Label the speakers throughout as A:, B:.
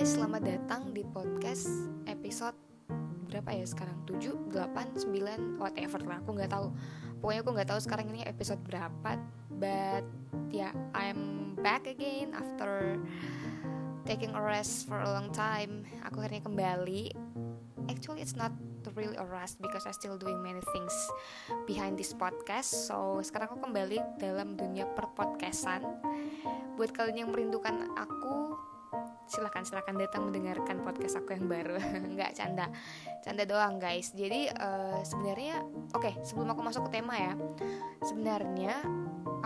A: guys, selamat datang di podcast episode berapa ya sekarang? 7, 8, 9, whatever lah Aku nggak tahu. Pokoknya aku nggak tahu sekarang ini episode berapa. But ya, yeah, I'm back again after taking a rest for a long time. Aku akhirnya kembali. Actually, it's not really a rest because I still doing many things behind this podcast. So sekarang aku kembali dalam dunia perpodcastan. Buat kalian yang merindukan aku, silahkan silahkan datang mendengarkan podcast aku yang baru. Nggak canda. Canda doang guys. Jadi uh, sebenarnya oke okay, sebelum aku masuk ke tema ya. Sebenarnya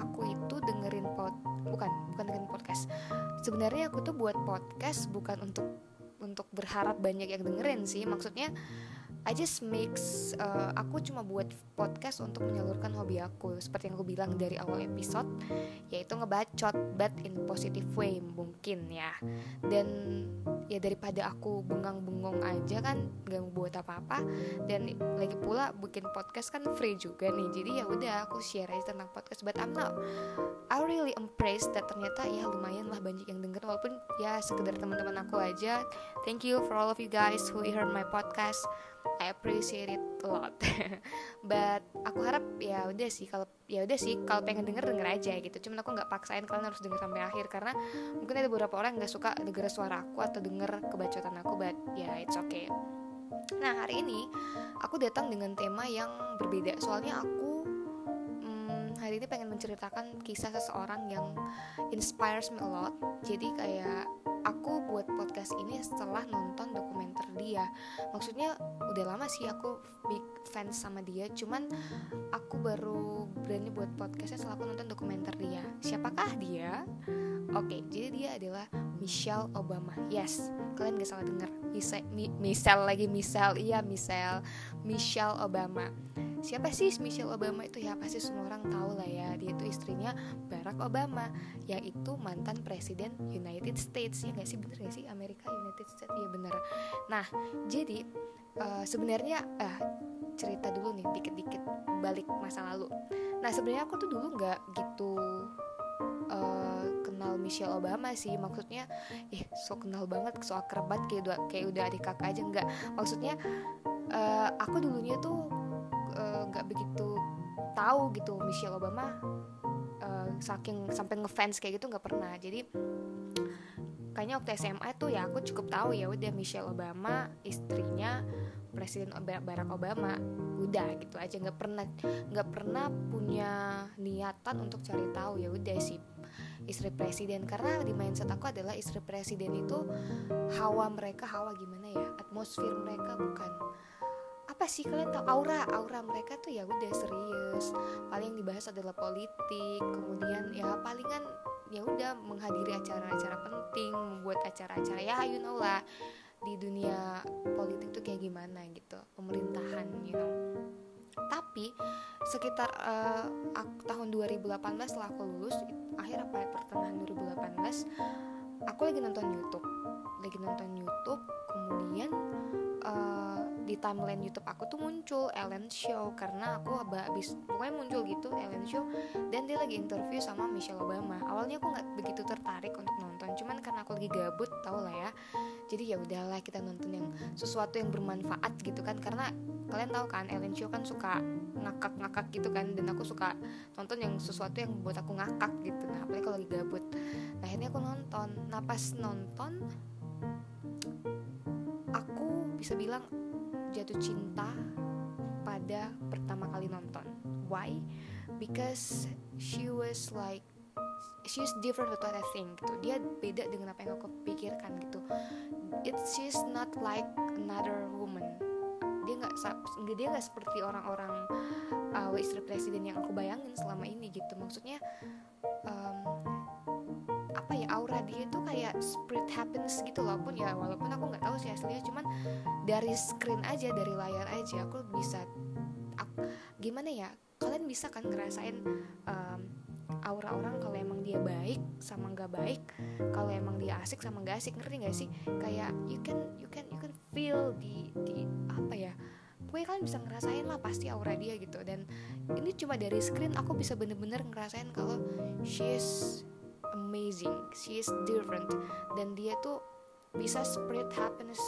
A: aku itu dengerin pod bukan bukan dengerin podcast. Sebenarnya aku tuh buat podcast bukan untuk untuk berharap banyak yang dengerin sih. Maksudnya I just makes uh, aku cuma buat podcast untuk menyalurkan hobi aku. Seperti yang aku bilang dari awal episode yaitu ngebacot but in positive way mungkin ya. Dan ya daripada aku bengang-bengong aja kan gak mau buat apa-apa. Dan lagi pula bikin podcast kan free juga nih. Jadi ya udah aku share aja tentang podcast. But I'm not I really impressed that ternyata ya lumayan lah banyak yang denger. Walaupun ya sekedar teman-teman aku aja. Thank you for all of you guys who heard my podcast I appreciate it a lot. But aku harap ya udah sih kalau ya udah sih kalau pengen denger denger aja gitu. Cuman aku nggak paksain kalian harus denger sampai akhir karena mungkin ada beberapa orang nggak suka denger suara aku atau denger kebacotan aku but ya yeah, it's okay. Nah hari ini aku datang dengan tema yang berbeda. Soalnya aku hari ini pengen menceritakan kisah seseorang yang inspires me a lot. Jadi kayak aku buat podcast ini setelah nonton dokumenter dia. Maksudnya udah lama sih aku big fans sama dia cuman aku baru berani buat podcastnya setelah aku nonton dokumenter dia. Siapakah dia? Oke jadi dia adalah Michelle Obama. Yes kalian gak salah dengar. Michelle lagi Michelle. Iya Michelle. Michelle Obama siapa sih Michelle Obama itu? Ya pasti semua orang tahu lah ya. Dia itu istrinya Barack Obama yang itu mantan presiden United States. Ya nggak sih? Bener gak sih? Amerika United States. Ya bener. Nah jadi uh, sebenarnya uh, cerita dulu nih dikit-dikit balik masa lalu. Nah sebenarnya aku tuh dulu nggak gitu uh, kenal Michelle Obama sih. Maksudnya eh so kenal banget so akrab banget kayak udah kayak udah adik kakak aja. Nggak. Maksudnya uh, aku dulunya tuh nggak uh, begitu tahu gitu Michelle Obama uh, saking sampai ngefans kayak gitu nggak pernah. Jadi kayaknya waktu SMA tuh ya aku cukup tahu ya udah Michelle Obama istrinya Presiden Barack Obama. Udah gitu aja nggak pernah nggak pernah punya niatan untuk cari tahu ya udah sih istri presiden. Karena di mindset aku adalah istri presiden itu hawa mereka hawa gimana ya atmosfer mereka bukan apa sih? Kalian tahu aura aura mereka tuh ya udah serius. Paling dibahas adalah politik kemudian ya palingan ya udah menghadiri acara-acara penting membuat acara-acara ya you know lah di dunia politik tuh kayak gimana gitu pemerintahan you know tapi sekitar uh, tahun 2018 setelah aku lulus akhir apa ya pertengahan 2018 aku lagi nonton YouTube. Lagi nonton YouTube kemudian uh, di timeline YouTube aku tuh muncul Ellen Show karena aku habis pokoknya muncul gitu Ellen Show dan dia lagi interview sama Michelle Obama. Awalnya aku nggak begitu tertarik untuk nonton. Cuman karena aku lagi gabut tau lah ya. Jadi ya udahlah kita nonton yang sesuatu yang bermanfaat gitu kan. Karena kalian tahu kan Ellen Show kan suka ngakak-ngakak gitu kan. Dan aku suka nonton yang sesuatu yang buat aku ngakak gitu. Nah apalagi kalau lagi gabut. Nah akhirnya aku nonton. Nah pas nonton aku bisa bilang jatuh cinta pada pertama kali nonton. Why? Because she was like she's different with what I think gitu. Dia beda dengan apa yang aku pikirkan gitu. It she's not like another woman. Dia nggak dia nggak seperti orang-orang uh, istri presiden yang aku bayangin selama ini gitu. Maksudnya um, apa ya aura dia tuh kayak spirit happiness gitu loh. Pun ya walaupun aku nggak tahu sih aslinya cuman dari screen aja dari layar aja aku bisa aku, gimana ya kalian bisa kan ngerasain um, aura orang kalau emang dia baik sama nggak baik kalau emang dia asik sama nggak asik ngerti nggak sih? Kayak you can you can you can feel di di apa ya pokoknya kalian bisa ngerasain lah pasti aura dia gitu. Dan ini cuma dari screen aku bisa bener-bener ngerasain kalau she's amazing. She is different. Dan dia tuh bisa spread happiness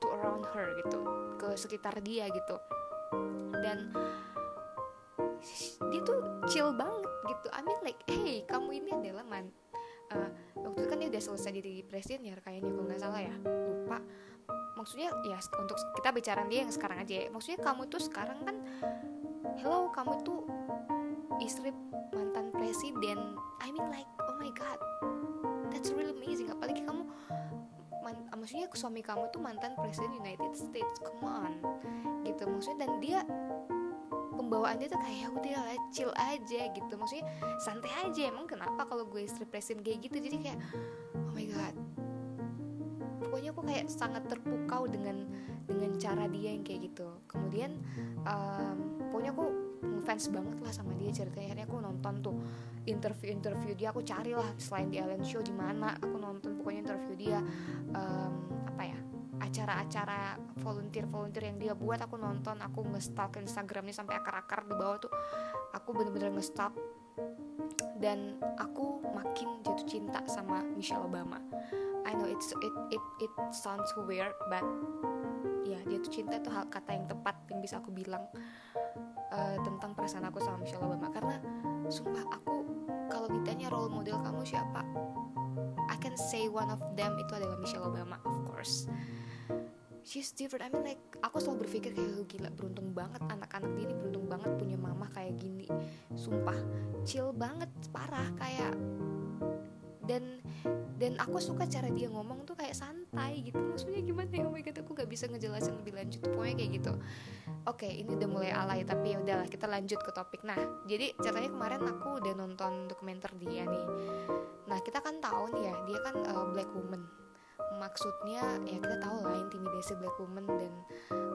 A: to around her gitu. Ke sekitar dia gitu. Dan dia tuh chill banget gitu. I mean like hey kamu ini adalah man uh, waktu itu kan dia udah selesai jadi presiden ya kayaknya kalau nggak salah ya. Lupa. Maksudnya ya untuk kita bicara dia yang sekarang aja ya. Maksudnya kamu tuh sekarang kan hello kamu tuh istri mantan presiden. I mean like oh my god that's really amazing. Apalagi kamu man, maksudnya suami kamu tuh mantan presiden United States. Come on. Gitu. Maksudnya dan dia pembawaan dia tuh kayak ya udah lah chill aja gitu. Maksudnya santai aja. Emang kenapa kalau gue istri presiden kayak gitu? Jadi kayak oh my god. Pokoknya aku kayak sangat terpukau dengan dengan cara dia yang kayak gitu. Kemudian um, pokoknya aku ngefans banget lah sama dia ceritanya. Akhirnya aku nonton tuh interview interview dia. Aku cari lah selain di Ellen Show di mana aku nonton pokoknya interview dia. Um, apa ya acara-acara volunteer-volunteer yang dia buat aku nonton. Aku ngestalk Instagramnya sampai akar-akar di bawah tuh. Aku bener-bener ngestalk. Dan aku makin jatuh cinta sama Michelle Obama. I know it's it it it sounds weird but ya jatuh cinta itu hal kata yang tepat yang bisa aku bilang uh, tentang perasaan aku sama Michelle Obama. Karena sumpah aku kalau ditanya role model kamu siapa I can say one of them itu adalah Michelle Obama of course. She's different. I mean like aku selalu berpikir kayak gila beruntung banget anak-anak ini beruntung banget punya mama kayak gini. Sumpah chill banget parah kayak dan dan aku suka cara dia ngomong tuh kayak santai gitu. Maksudnya gimana ya? Oh my god aku gak bisa ngejelasin lebih lanjut. Pokoknya kayak gitu. Oke ini udah mulai alay tapi ya udahlah kita lanjut ke topik. Nah jadi ceritanya kemarin aku udah nonton dokumenter dia nih. Nah kita kan tahu nih ya dia kan uh, black woman. Maksudnya ya kita tahu lah intimidasi black woman dan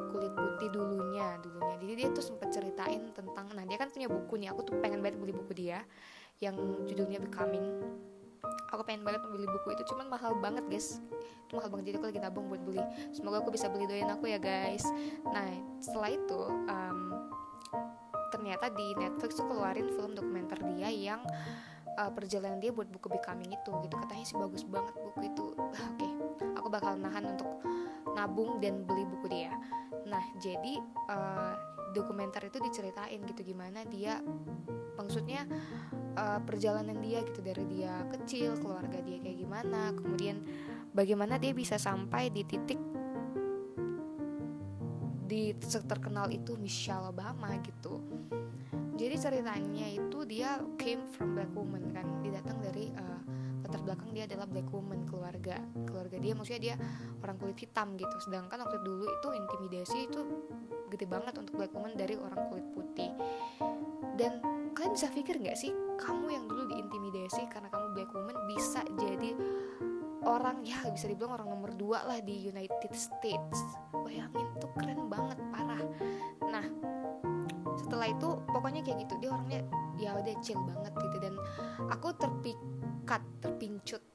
A: kulit putih dulunya dulunya. Jadi dia tuh sempat ceritain tentang nah dia kan punya buku nih aku tuh pengen banget beli buku dia yang judulnya Becoming aku pengen banget beli buku itu cuman mahal banget guys. Itu mahal banget jadi aku lagi nabung buat beli. Semoga aku bisa beli doain aku ya guys. Nah setelah itu um, ternyata di Netflix tuh keluarin film dokumenter dia yang uh, perjalanan dia buat buku Becoming itu gitu. Katanya sih bagus banget buku itu. Oke. Okay, aku bakal nahan untuk nabung dan beli buku dia. Nah jadi uh, dokumenter itu diceritain gitu gimana dia maksudnya uh, perjalanan dia gitu dari dia kecil keluarga dia kayak gimana kemudian bagaimana dia bisa sampai di titik di terkenal itu Michelle Obama gitu. Jadi ceritanya itu dia came from black woman kan dia datang dari uh, latar belakang dia adalah black woman keluarga keluarga dia maksudnya dia orang kulit hitam gitu. Sedangkan waktu dulu itu intimidasi itu gede banget untuk black woman dari orang kulit putih. Dan kalian bisa pikir nggak sih kamu yang dulu diintimidasi karena kamu black woman bisa jadi orang ya bisa dibilang orang nomor dua lah di United States. Bayangin tuh keren banget parah. Nah setelah itu pokoknya kayak gitu dia orangnya ya udah chill banget gitu. Dan aku terpikat terpincut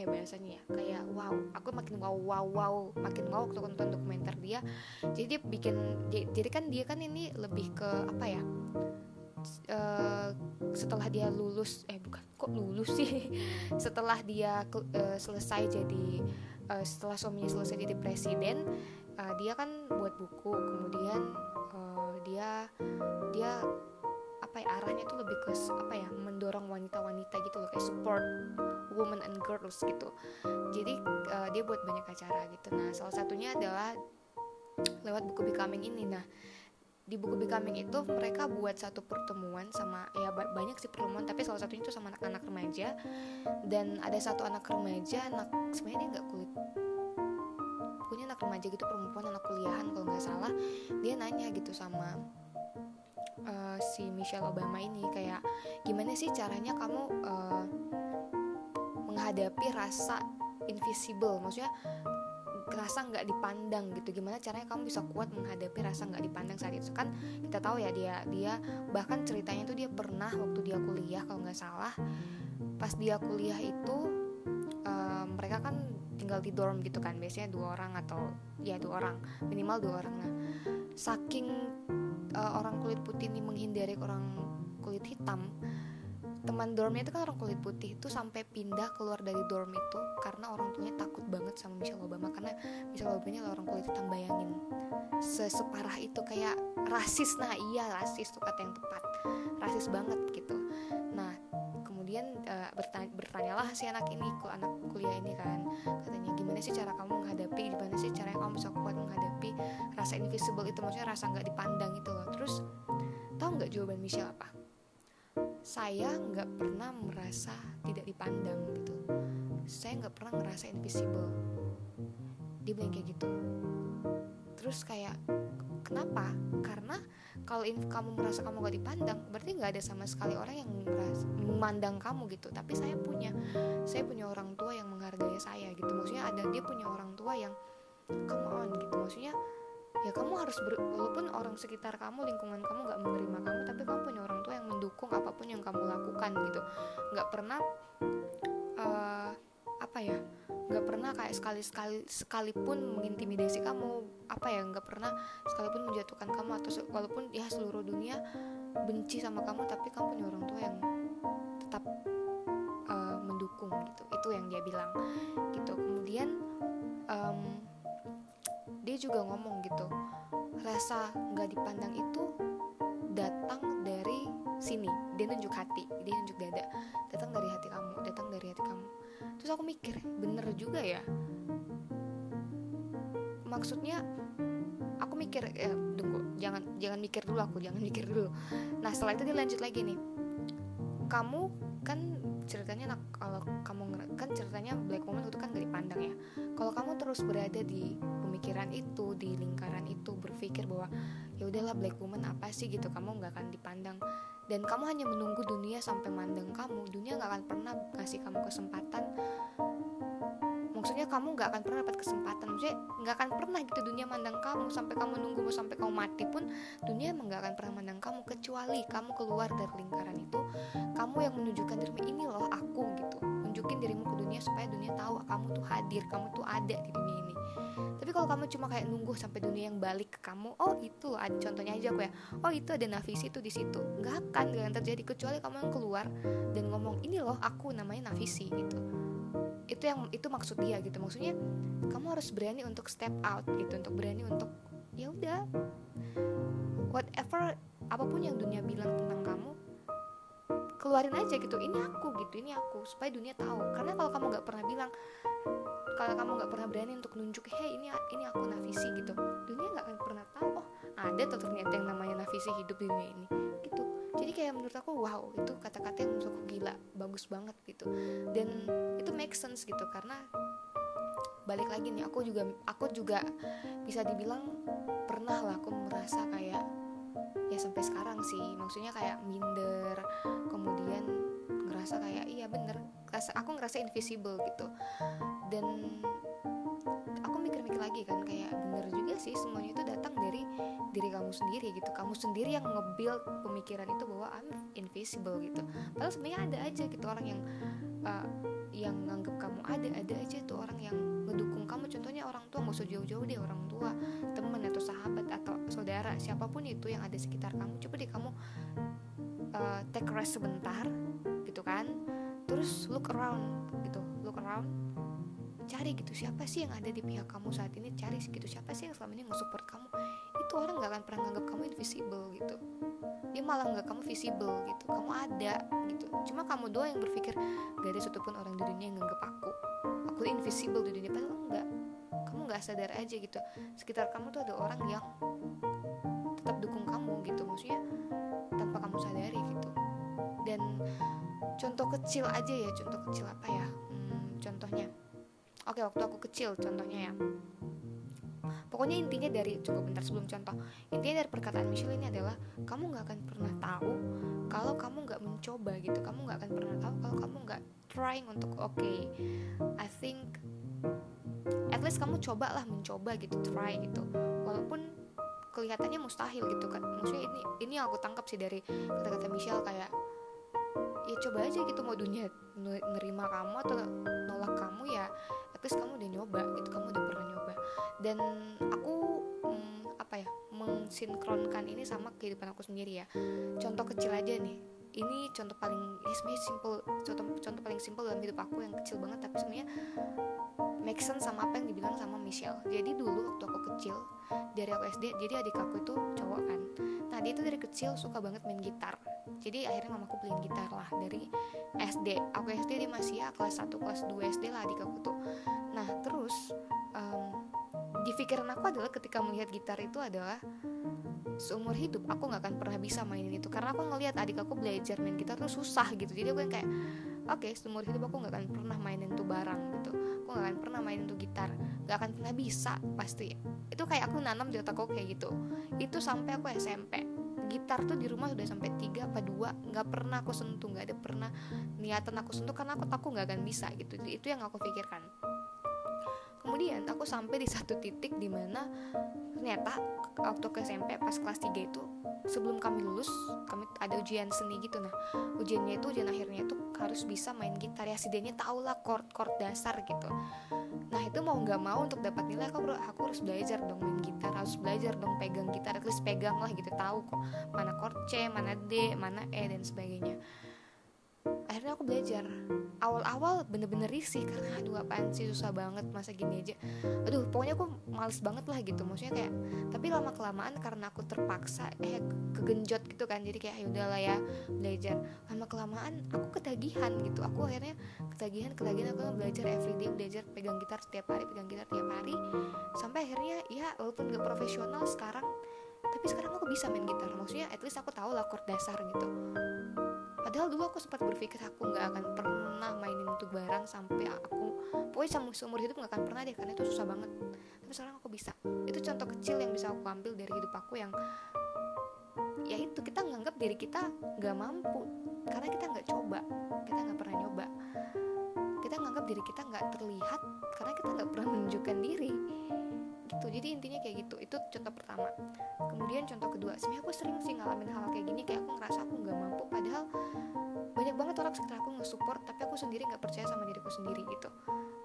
A: ya bahasanya ya. Kayak wow aku makin wow wow wow makin wow waktu nonton dokumenter dia. Jadi dia bikin jadi kan dia kan ini lebih ke apa ya? Uh, setelah dia lulus eh bukan kok lulus sih? Setelah dia uh, selesai jadi uh, setelah suaminya selesai jadi presiden uh, dia kan buat buku kemudian uh, dia dia apa ya arahnya tuh lebih ke apa ya mendorong wanita-wanita gitu loh kayak support women and girls gitu. Jadi uh, dia buat banyak acara gitu. Nah salah satunya adalah lewat buku Becoming ini. Nah di buku Becoming itu mereka buat satu pertemuan sama ya banyak sih pertemuan tapi salah satunya itu sama anak-anak remaja. Dan ada satu anak remaja anak sebenarnya dia nggak kulit punya anak remaja gitu perempuan anak kuliahan kalau nggak salah. Dia nanya gitu sama uh, si Michelle Obama ini kayak gimana sih caranya kamu uh, menghadapi rasa invisible? Maksudnya rasa nggak dipandang gitu. Gimana caranya kamu bisa kuat menghadapi rasa nggak dipandang saat itu? Kan kita tahu ya dia dia bahkan ceritanya tuh dia pernah waktu dia kuliah kalau nggak salah. Pas dia kuliah itu um, mereka kan tinggal di dorm gitu kan biasanya dua orang atau ya dua orang minimal dua orang nah saking uh, orang kulit putih ini menghindari orang kulit hitam teman dormnya itu kan orang kulit putih itu sampai pindah keluar dari dorm itu karena orang tuanya takut banget sama Michelle Obama karena Michelle Obama ini orang kulit hitam bayangin. Seseparah itu kayak rasis nah iya rasis tuh kata yang tepat rasis banget gitu. Nah kemudian uh, bertanya, bertanyalah si anak ini anak kuliah ini kan katanya gimana sih cara kamu menghadapi gimana sih cara kamu bisa kuat menghadapi rasa invisible itu maksudnya rasa nggak dipandang itu loh. Terus tahu nggak jawaban Michelle apa? Saya nggak pernah merasa tidak dipandang gitu. Saya nggak pernah ngerasa invisible. Dia bilang kayak gitu. Terus kayak kenapa? Karena kalau kamu merasa kamu gak dipandang berarti nggak ada sama sekali orang yang merasa, memandang kamu gitu. Tapi saya punya saya punya orang tua yang menghargai saya gitu. Maksudnya ada dia punya orang tua yang come on gitu. Maksudnya ya kamu harus ber, walaupun orang sekitar kamu lingkungan kamu nggak menerima kamu tapi kamu punya orang tua yang mendukung apa pun yang kamu lakukan gitu. Nggak pernah uh, apa ya nggak pernah kayak sekali sekali sekalipun mengintimidasi kamu apa ya nggak pernah sekalipun menjatuhkan kamu atau walaupun ya seluruh dunia benci sama kamu tapi kamu punya orang tua yang tetap uh, mendukung gitu. Itu yang dia bilang gitu. Kemudian um, dia juga ngomong gitu rasa nggak dipandang itu datang dari sini. Dia nunjuk hati dia nunjuk dada. Datang dari hati kamu datang dari hati kamu. Terus aku mikir bener juga ya? Maksudnya aku mikir ya tunggu jangan jangan mikir dulu aku jangan mikir dulu. Nah setelah itu dia lanjut lagi nih. Kamu kan ceritanya nak kalau kamu kan ceritanya black woman itu kan gak dipandang ya. Kalau kamu terus berada di pemikiran itu di lingkaran itu berpikir bahwa ya udahlah black woman apa sih? Gitu kamu nggak akan dipandang. Dan kamu hanya menunggu dunia sampai mandang kamu. Dunia nggak akan pernah kasih kamu kesempatan. Maksudnya kamu nggak akan pernah dapat kesempatan. Maksudnya nggak akan pernah gitu dunia mandang kamu. Sampai kamu nunggu sampai kamu mati pun dunia emang nggak akan pernah mandang kamu. Kecuali kamu keluar dari lingkaran itu kamu yang menunjukkan dirimu ini loh aku gitu. Tunjukin dirimu ke dunia supaya dunia tahu kamu tuh hadir kamu tuh ada di dunia ini tapi kalau kamu cuma kayak nunggu sampai dunia yang balik ke kamu oh itu ada contohnya aja aku ya. Oh itu ada nafisi itu di situ. Nggak akan nggak akan terjadi kecuali kamu yang keluar dan ngomong ini loh aku namanya nafisi gitu. Itu yang itu maksud dia gitu. Maksudnya kamu harus berani untuk step out gitu. Untuk berani untuk ya udah. Whatever apa pun yang dunia bilang tentang kamu keluarin aja gitu. Ini aku gitu. Ini aku supaya dunia tahu. Karena kalau kamu nggak pernah bilang kalau kamu nggak pernah berani untuk nunjuk hei ini ini aku nafisi gitu. Dunia nggak akan pernah tahu oh ada tuh ternyata yang namanya nafisi hidup di dunia ini gitu. Jadi kayak menurut aku wow itu kata-kata yang menurut gila bagus banget gitu. Dan itu make sense gitu karena balik lagi nih aku juga aku juga bisa dibilang pernah lah aku merasa kayak ya sampai sekarang sih. Maksudnya kayak minder kemudian ngerasa kayak iya bener. Aku ngerasa invisible gitu dan aku mikir-mikir lagi kan kayak bener juga sih semuanya itu datang dari diri kamu sendiri gitu. Kamu sendiri yang nge-build pemikiran itu bahwa I'm invisible gitu. Padahal sebenarnya ada aja gitu orang yang uh, yang nganggap kamu ada ada aja tuh orang yang ngedukung kamu. Contohnya orang tua nggak usah jauh-jauh deh orang tua temen atau sahabat atau saudara siapa pun itu yang ada sekitar kamu. Coba deh kamu uh, take rest sebentar gitu kan. Terus look around gitu look around cari gitu. Siapa sih yang ada di pihak kamu saat ini? Cari gitu. Siapa sih yang selama ini nge-support kamu? Itu orang nggak akan pernah nganggap kamu invisible gitu. Dia malah nggak kamu visible gitu. Kamu ada gitu. Cuma kamu doang yang berpikir gak ada satupun orang di dunia yang nganggap aku aku invisible di dunia. Padahal enggak. Kamu nggak sadar aja gitu. Sekitar kamu tuh ada orang yang tetap dukung kamu gitu. Maksudnya tanpa kamu sadari gitu. Dan contoh kecil aja ya. Contoh kecil apa ya? Hmm, contohnya oke waktu aku kecil contohnya ya. Pokoknya intinya dari cukup bentar sebelum contoh. Intinya dari perkataan Michelle ini adalah kamu nggak akan pernah tahu kalau kamu nggak mencoba gitu. Kamu nggak akan pernah tahu kalau kamu nggak trying untuk oke okay, I think at least kamu cobalah mencoba gitu try gitu. Walaupun kelihatannya mustahil gitu kan. Maksudnya ini ini yang aku tangkap sih dari kata-kata Michelle kayak ya coba aja gitu mau dunia nerima kamu atau dan aku hmm, apa ya mensinkronkan ini sama kehidupan aku sendiri ya. Contoh kecil aja nih. Ini contoh paling ini sebenarnya simple contoh contoh paling simple dalam hidup aku yang kecil banget tapi sebenarnya make sense sama apa yang dibilang sama Michelle. Jadi dulu waktu aku kecil dari aku SD jadi adik aku itu cowok kan. Nah dia itu dari kecil suka banget main gitar. Jadi akhirnya mamaku beliin gitar lah dari SD aku SD dia masih ya kelas 1 kelas 2 SD lah adik aku tuh. Nah terus di pikiran aku adalah ketika melihat gitar itu adalah seumur hidup. Aku nggak akan pernah bisa mainin itu. Karena aku ngelihat adik aku belajar main gitar tuh susah gitu. Jadi aku yang kayak oke okay, seumur hidup aku nggak akan pernah mainin tuh barang gitu. Aku nggak akan pernah mainin tuh gitar. Nggak akan pernah bisa pasti. Itu kayak aku nanam di otak aku kayak gitu. Itu sampai aku SMP gitar tuh di rumah sudah sampai tiga apa dua. Nggak pernah aku sentuh nggak ada pernah niatan aku sentuh karena aku takut nggak akan bisa gitu. Itu yang aku pikirkan kemudian aku sampai di satu titik di mana ternyata waktu ke SMP pas kelas 3 itu sebelum kami lulus kami ada ujian seni gitu. Nah ujiannya itu ujian akhirnya itu harus bisa main gitar ya. Setidaknya tau lah chord chord dasar gitu. Nah itu mau nggak mau untuk dapat nilai aku aku harus belajar dong main gitar harus belajar dong pegang gitar at least pegang lah gitu. Tahu kok mana chord C mana D mana E dan sebagainya akhirnya aku belajar. Awal-awal bener-bener risih karena aduh apaan sih susah banget masa gini aja. Aduh pokoknya aku males banget lah gitu. Maksudnya kayak tapi lama kelamaan karena aku terpaksa eh kegenjot gitu kan. Jadi kayak ya udahlah ya belajar. Lama kelamaan aku ketagihan gitu. Aku akhirnya ketagihan ketagihan. Aku belajar everyday belajar pegang gitar setiap hari pegang gitar setiap hari. Sampai akhirnya ya walaupun gak profesional sekarang tapi sekarang aku bisa main gitar. Maksudnya at least aku tahu lah chord dasar gitu padahal dulu aku sempat berpikir aku nggak akan pernah mainin itu barang sampai aku pokoknya sama seumur hidup nggak akan pernah deh karena itu susah banget. Tapi sekarang aku bisa. Itu contoh kecil yang bisa aku ambil dari hidup aku yang ya itu kita nganggap diri kita nggak mampu karena kita nggak coba. Kita nggak pernah nyoba. Kita nganggap diri kita nggak terlihat karena kita nggak pernah menunjukkan diri gitu. Jadi intinya kayak gitu. Itu contoh pertama. Kemudian contoh kedua sebenarnya aku sering sih ngalamin hal kayak gini kayak aku ngerasa aku nggak mampu padahal banyak banget orang sekitar aku nge-support tapi aku sendiri nggak percaya sama diriku sendiri gitu.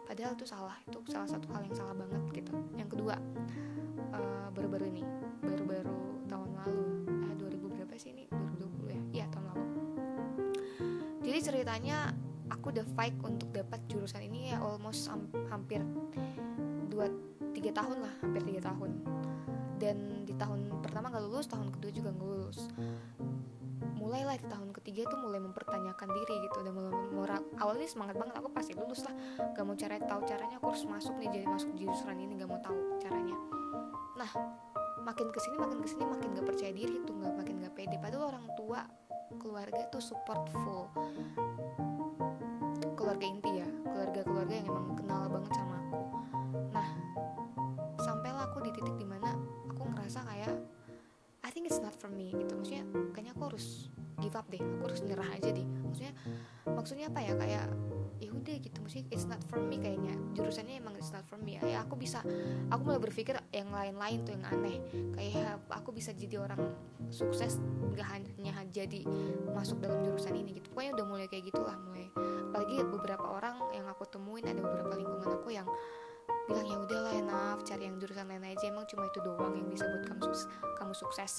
A: Padahal itu salah itu salah satu hal yang salah banget gitu. Yang kedua uh, baru-baru ini baru-baru tahun lalu. Eh 2000 berapa sih ini? 2020 ya? Iya tahun lalu. Jadi ceritanya aku udah fight untuk dapat jurusan ini ya almost hampir dua tahun lah hampir tiga tahun. Dan di tahun pertama gak lulus tahun kedua juga gak lulus. Mulailah di tahun ketiga tuh mulai mempertanyakan diri gitu dan mulai awal awalnya semangat banget aku pasti lulus lah. Gak mau cara tahu caranya aku harus masuk nih jadi masuk jurusan ini gak mau tahu caranya. Nah makin ke sini makin ke sini makin gak percaya diri tuh gak makin gak pede. Padahal orang tua keluarga tuh support full keluarga inti ya keluarga-keluarga yang emang kenal banget sama deh aku harus nyerah aja deh. Maksudnya maksudnya apa ya kayak ya udah gitu. Maksudnya it's not for me kayaknya. Jurusannya emang it's not for me. Ya aku bisa aku mulai berpikir yang lain-lain tuh yang aneh. Kayak aku bisa jadi orang sukses gak hanya jadi masuk dalam jurusan ini gitu. Pokoknya udah mulai kayak gitulah mulai. Apalagi beberapa orang yang aku temuin ada beberapa lingkungan aku yang cari yang jurusan lain aja emang cuma itu doang yang bisa buat kamu sukses, kamu sukses.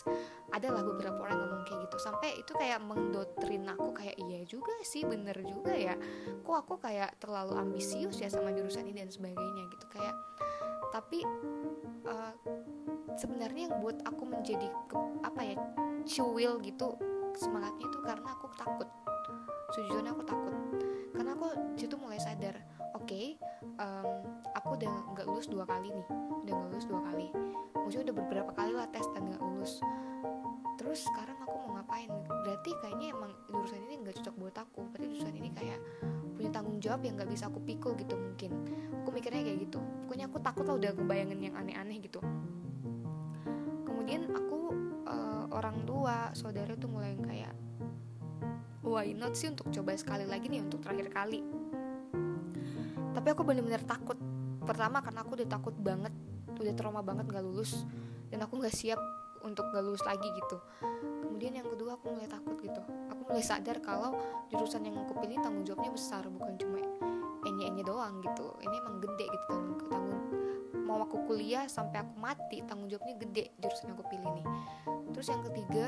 A: Adalah beberapa orang ngomong kayak gitu sampai itu kayak mendoktrin aku kayak iya juga sih bener juga ya. Kok aku kayak terlalu ambisius ya sama jurusan ini dan sebagainya gitu. Kayak tapi uh, sebenarnya yang buat aku menjadi ke, apa ya cuil gitu semangatnya itu karena aku takut. Sejujurnya aku takut. Karena aku situ mulai sadar oke okay, um, aku udah nggak lulus dua kali nih. Udah nggak lulus dua kali. Maksudnya udah beberapa kali lah tes dan nggak lulus. Terus sekarang aku mau ngapain? Berarti kayaknya emang jurusan ini nggak cocok buat aku. Berarti jurusan ini kayak punya tanggung jawab yang nggak bisa aku pikul gitu mungkin. Aku mikirnya kayak gitu. Pokoknya aku takut lah udah kebayangin yang aneh-aneh gitu. Kemudian aku uh, orang tua saudara tuh mulai kayak why not sih untuk coba sekali lagi nih untuk terakhir kali tapi aku bener-bener takut. Pertama karena aku udah takut banget udah trauma banget gak lulus dan aku gak siap untuk gak lulus lagi gitu. Kemudian yang kedua aku mulai takut gitu. Aku mulai sadar kalau jurusan yang aku pilih tanggung jawabnya besar bukan cuma enye-enye doang gitu. Ini emang gede gitu tanggung, tanggung mau aku kuliah sampai aku mati tanggung jawabnya gede jurusan yang aku pilih nih. Terus yang ketiga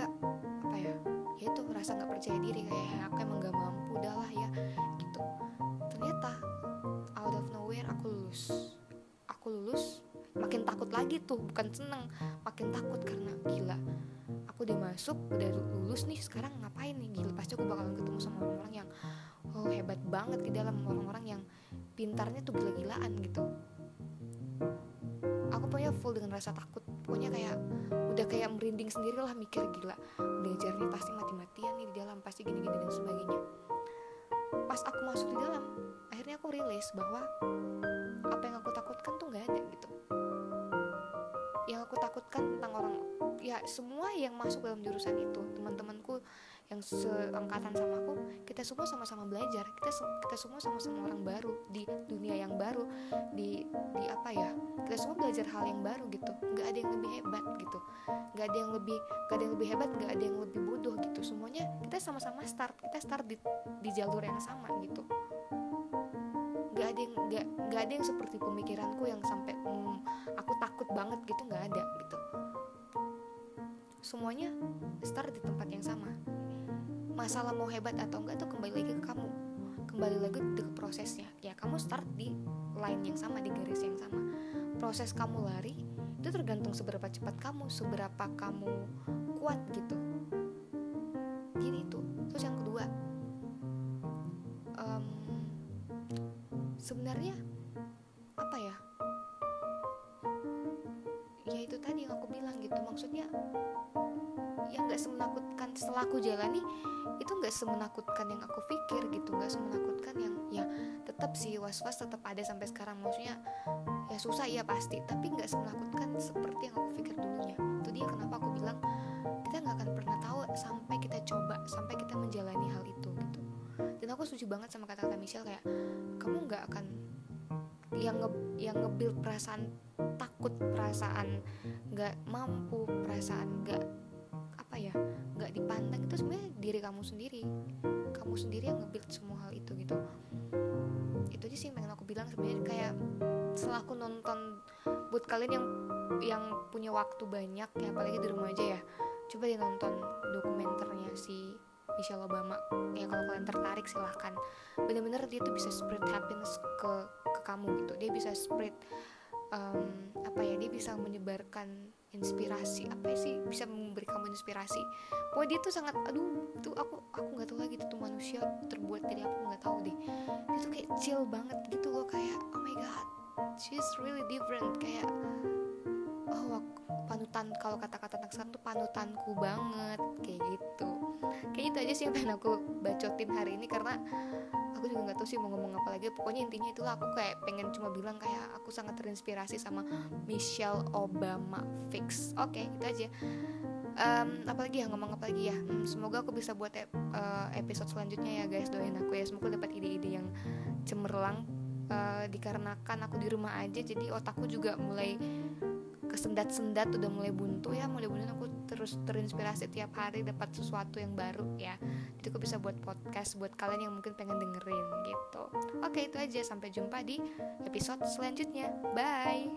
A: apa ya ya itu rasa nggak percaya diri kayak aku emang gak mampu udahlah ya lulus. Aku lulus makin takut lagi tuh bukan seneng makin takut karena gila aku udah masuk udah lulus nih sekarang ngapain nih? Gila pasti aku bakalan ketemu sama orang-orang yang oh hebat banget di dalam orang-orang yang pintarnya tuh gila-gilaan gitu. Aku pokoknya full dengan rasa takut pokoknya kayak udah kayak merinding sendiri lah mikir gila belajarnya pasti mati-matian nih di dalam pasti gini-gini dan sebagainya. Pas aku masuk di dalam akhirnya aku rilis bahwa apa yang aku takutkan tuh nggak ada gitu. Yang aku takutkan tentang orang ya semua yang masuk dalam jurusan itu teman-temanku yang seangkatan sama aku kita semua sama-sama belajar kita kita semua sama-sama orang baru di dunia yang baru di di apa ya kita semua belajar hal yang baru gitu. Nggak ada yang lebih hebat gitu. Nggak ada yang lebih nggak ada yang lebih hebat nggak ada yang lebih bodoh gitu. Semuanya kita sama-sama start kita start di di jalur yang sama gitu nggak ada yang nggak ada yang seperti pemikiranku yang sampai hmm, aku takut banget gitu nggak ada gitu. Semuanya start di tempat yang sama. Masalah mau hebat atau enggak tuh kembali lagi ke kamu. Kembali lagi ke prosesnya. Ya kamu start di line yang sama di garis yang sama. Proses kamu lari itu tergantung seberapa cepat kamu seberapa kamu kuat gitu setelah aku jalani itu nggak semenakutkan yang aku pikir gitu nggak semenakutkan yang ya tetap sih was was tetap ada sampai sekarang. Maksudnya ya susah ya pasti tapi nggak semenakutkan seperti yang aku pikir dulunya. Itu dia kenapa aku bilang kita nggak akan pernah tahu sampai kita coba sampai kita menjalani hal itu gitu. Dan aku setuju banget sama kata-kata Michelle kayak kamu nggak akan yang nge yang ngebuild perasaan takut perasaan nggak mampu perasaan nggak kamu sendiri. Kamu sendiri yang ngebuild semua hal itu gitu. Itu aja sih yang pengen aku bilang sebenarnya. Kayak setelah aku nonton buat kalian yang yang punya waktu banyak ya apalagi di rumah aja ya coba deh nonton dokumenternya si Michelle Obama. Ya kalau kalian tertarik silahkan. Bener-bener dia tuh bisa spread happiness ke ke kamu gitu. Dia bisa spread um, apa ya dia bisa menyebarkan inspirasi apa sih bisa memberi kamu inspirasi? Pokoknya dia tuh sangat aduh itu aku aku nggak tahu lagi itu tuh manusia terbuat dari apa nggak tahu deh. Dia tuh kayak chill banget gitu loh kayak oh my god she's really different. Kayak oh panutan kalau kata-kata anak sekarang tuh panutanku banget kayak gitu kayak itu aja sih yang pengen aku bacotin hari ini karena aku juga nggak tahu sih mau ngomong apa lagi. Pokoknya intinya itulah aku kayak pengen cuma bilang kayak aku sangat terinspirasi sama Michelle Obama fix. Oke okay, itu aja. Um, apalagi ya ngomong apa lagi ya? Hmm, semoga aku bisa buat ep, uh, episode selanjutnya ya guys. Doain aku ya. Semoga dapat ide-ide yang cemerlang uh, dikarenakan aku di rumah aja. Jadi otakku juga mulai kesendat-sendat udah mulai buntu ya mudah-mudahan aku terus terinspirasi tiap hari dapat sesuatu yang baru ya. Jadi aku bisa buat podcast buat kalian yang mungkin pengen dengerin gitu. Oke itu aja. Sampai jumpa di episode selanjutnya. Bye